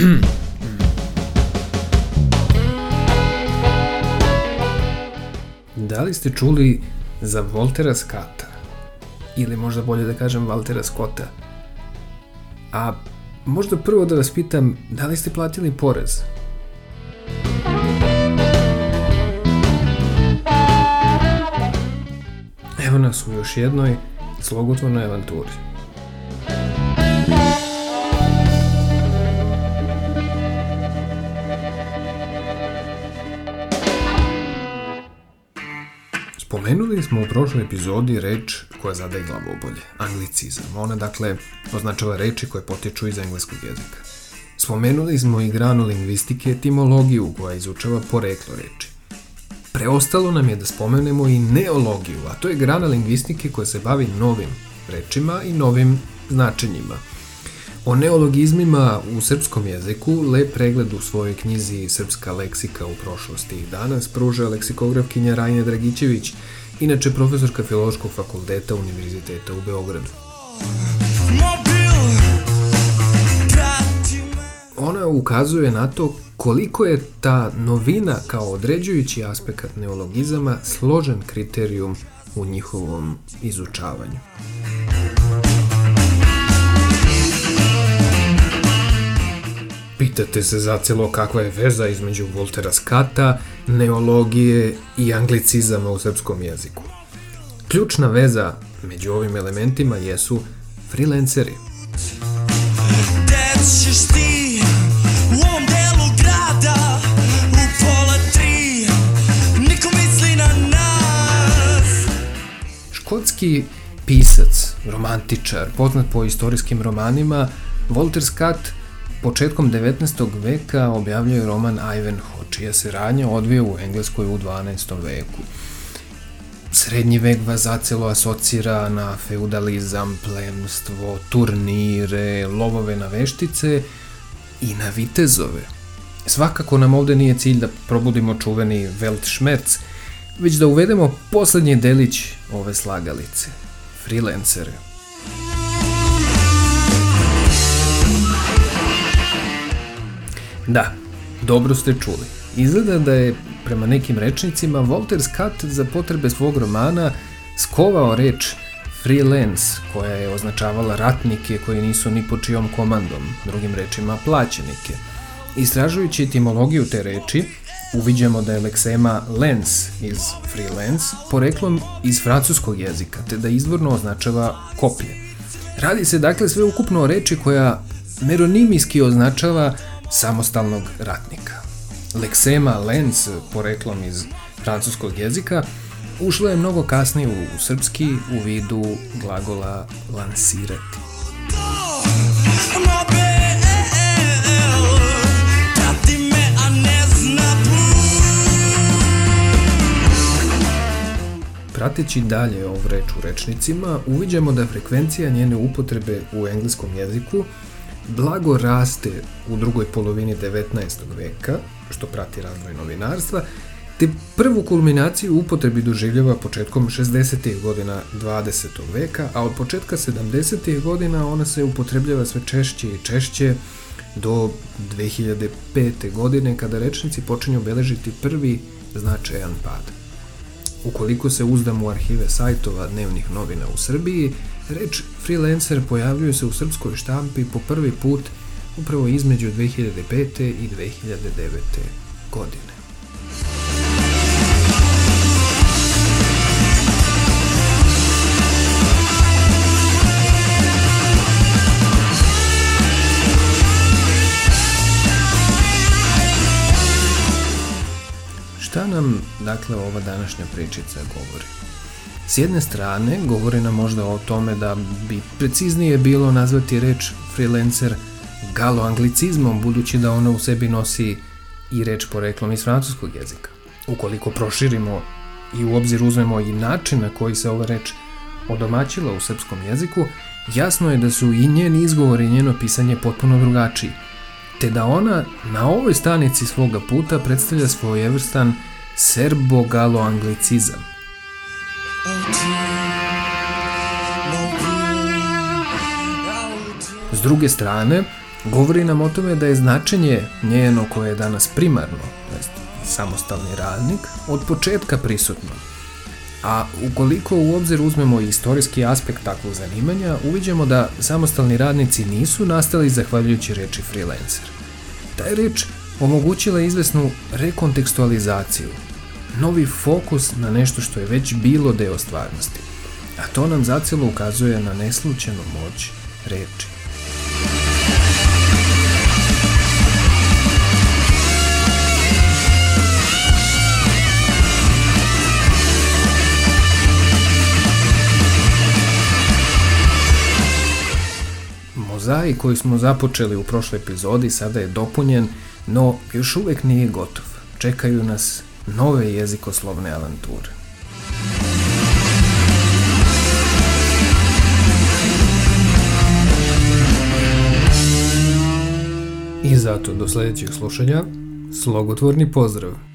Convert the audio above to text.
Da li ste čuli za Voltera Skata? Ili možda bolje da kažem Valtera Scotta? A možda prvo da vas pitam, da li ste platili porez? Evo nas u još jednoj slogotvornoj avanturi. Spomenuli smo u prošloj epizodi reč koja zadaje glavobolje, anglicizam. Ona, dakle, označava reči koje potiču iz engleskog jezika. Spomenuli smo i granu lingvistike etimologiju koja izučava poreklo reči. Preostalo nam je da spomenemo i neologiju, a to je grana lingvistike koja se bavi novim rečima i novim značenjima. O neologizmima u srpskom jeziku lep pregled u svojoj knjizi Srpska leksika u prošlosti i danas pruža leksikografkinja Rajne Dragićević, inače profesorka Filološkog fakulteta Univerziteta u Beogradu. Ona ukazuje na to koliko je ta novina kao određujući aspekt neologizama složen kriterijum u njihovom izučavanju. Pitate se zacelo kakva je veza između Voltera Skata, neologije i anglicizama u srpskom jeziku. Ključna veza među ovim elementima jesu freelanceri. Dec ćeš ti u ovom delu grada u pola tri niko misli na nas Škotski pisac, romantičar, poznat po istorijskim romanima, Walter Scott Početkom 19. veka objavljuje roman Ivanhoe, čija se radnja odvija u Engleskoj u 12. veku. Srednji vek vas zacelo asocira na feudalizam, plemstvo, turnire, lovove na veštice i na vitezove. Svakako nam ovde nije cilj da probudimo čuveni Weltschmerz, već da uvedemo poslednji delić ove slagalice, freelancere. Da, dobro ste čuli. Izgleda da je, prema nekim rečnicima, Walter Scott za potrebe svog romana skovao reč freelance, koja je označavala ratnike koji nisu ni po čijom komandom, drugim rečima plaćenike. Istražujući etimologiju te reči, uviđamo da je leksema lens iz freelance poreklom iz francuskog jezika, te da izvorno označava koplje. Radi se dakle sve ukupno o reči koja meronimijski označava samostalnog ratnika. Leksema Lenz, poreklom iz francuskog jezika, ušla je mnogo kasnije u srpski u vidu glagola lansirati. Prateći dalje ovu reč u rečnicima, uviđamo da frekvencija njene upotrebe u engleskom jeziku blago raste u drugoj polovini 19. veka, što prati razvoj novinarstva, te prvu kulminaciju upotrebi doživljava početkom 60. godina 20. veka, a od početka 70. godina ona se upotrebljava sve češće i češće do 2005. godine kada rečnici počinju beležiti prvi značajan pad. Ukoliko se uzdamo u arhive sajtova dnevnih novina u Srbiji, Reč freelancer pojavljuje se u srpskoj štampi po prvi put upravo između 2005. i 2009. godine. Šta nam, dakle, ova današnja pričica govori? S jedne strane, govori nam možda o tome da bi preciznije bilo nazvati reč freelancer galo-anglicizmom, budući da ona u sebi nosi i reč poreklom iz francuskog jezika. Ukoliko proširimo i u obzir uzmemo i način na koji se ova reč odomaćila u srpskom jeziku, jasno je da su i njen izgovor i njeno pisanje potpuno drugačiji, te da ona na ovoj stanici svoga puta predstavlja svojevrstan serbo-galo-anglicizam, S druge strane, govori nam o tome da je značenje njeno koje je danas primarno, to samostalni radnik, od početka prisutno. A ukoliko u obzir uzmemo istorijski aspekt takvog zanimanja, uviđemo da samostalni radnici nisu nastali zahvaljujući reči freelancer. Taj reč omogućila izvesnu rekontekstualizaciju, novi fokus na nešto što je već bilo deo stvarnosti. A to nam zacelo ukazuje na neslučenu moć reči. Mozaik koji smo započeli u prošloj epizodi sada je dopunjen, no još uvek nije gotov. Čekaju nas nove jezikoslovne avanture. I zato do sledećeg slušanja, slogotvorni pozdrav!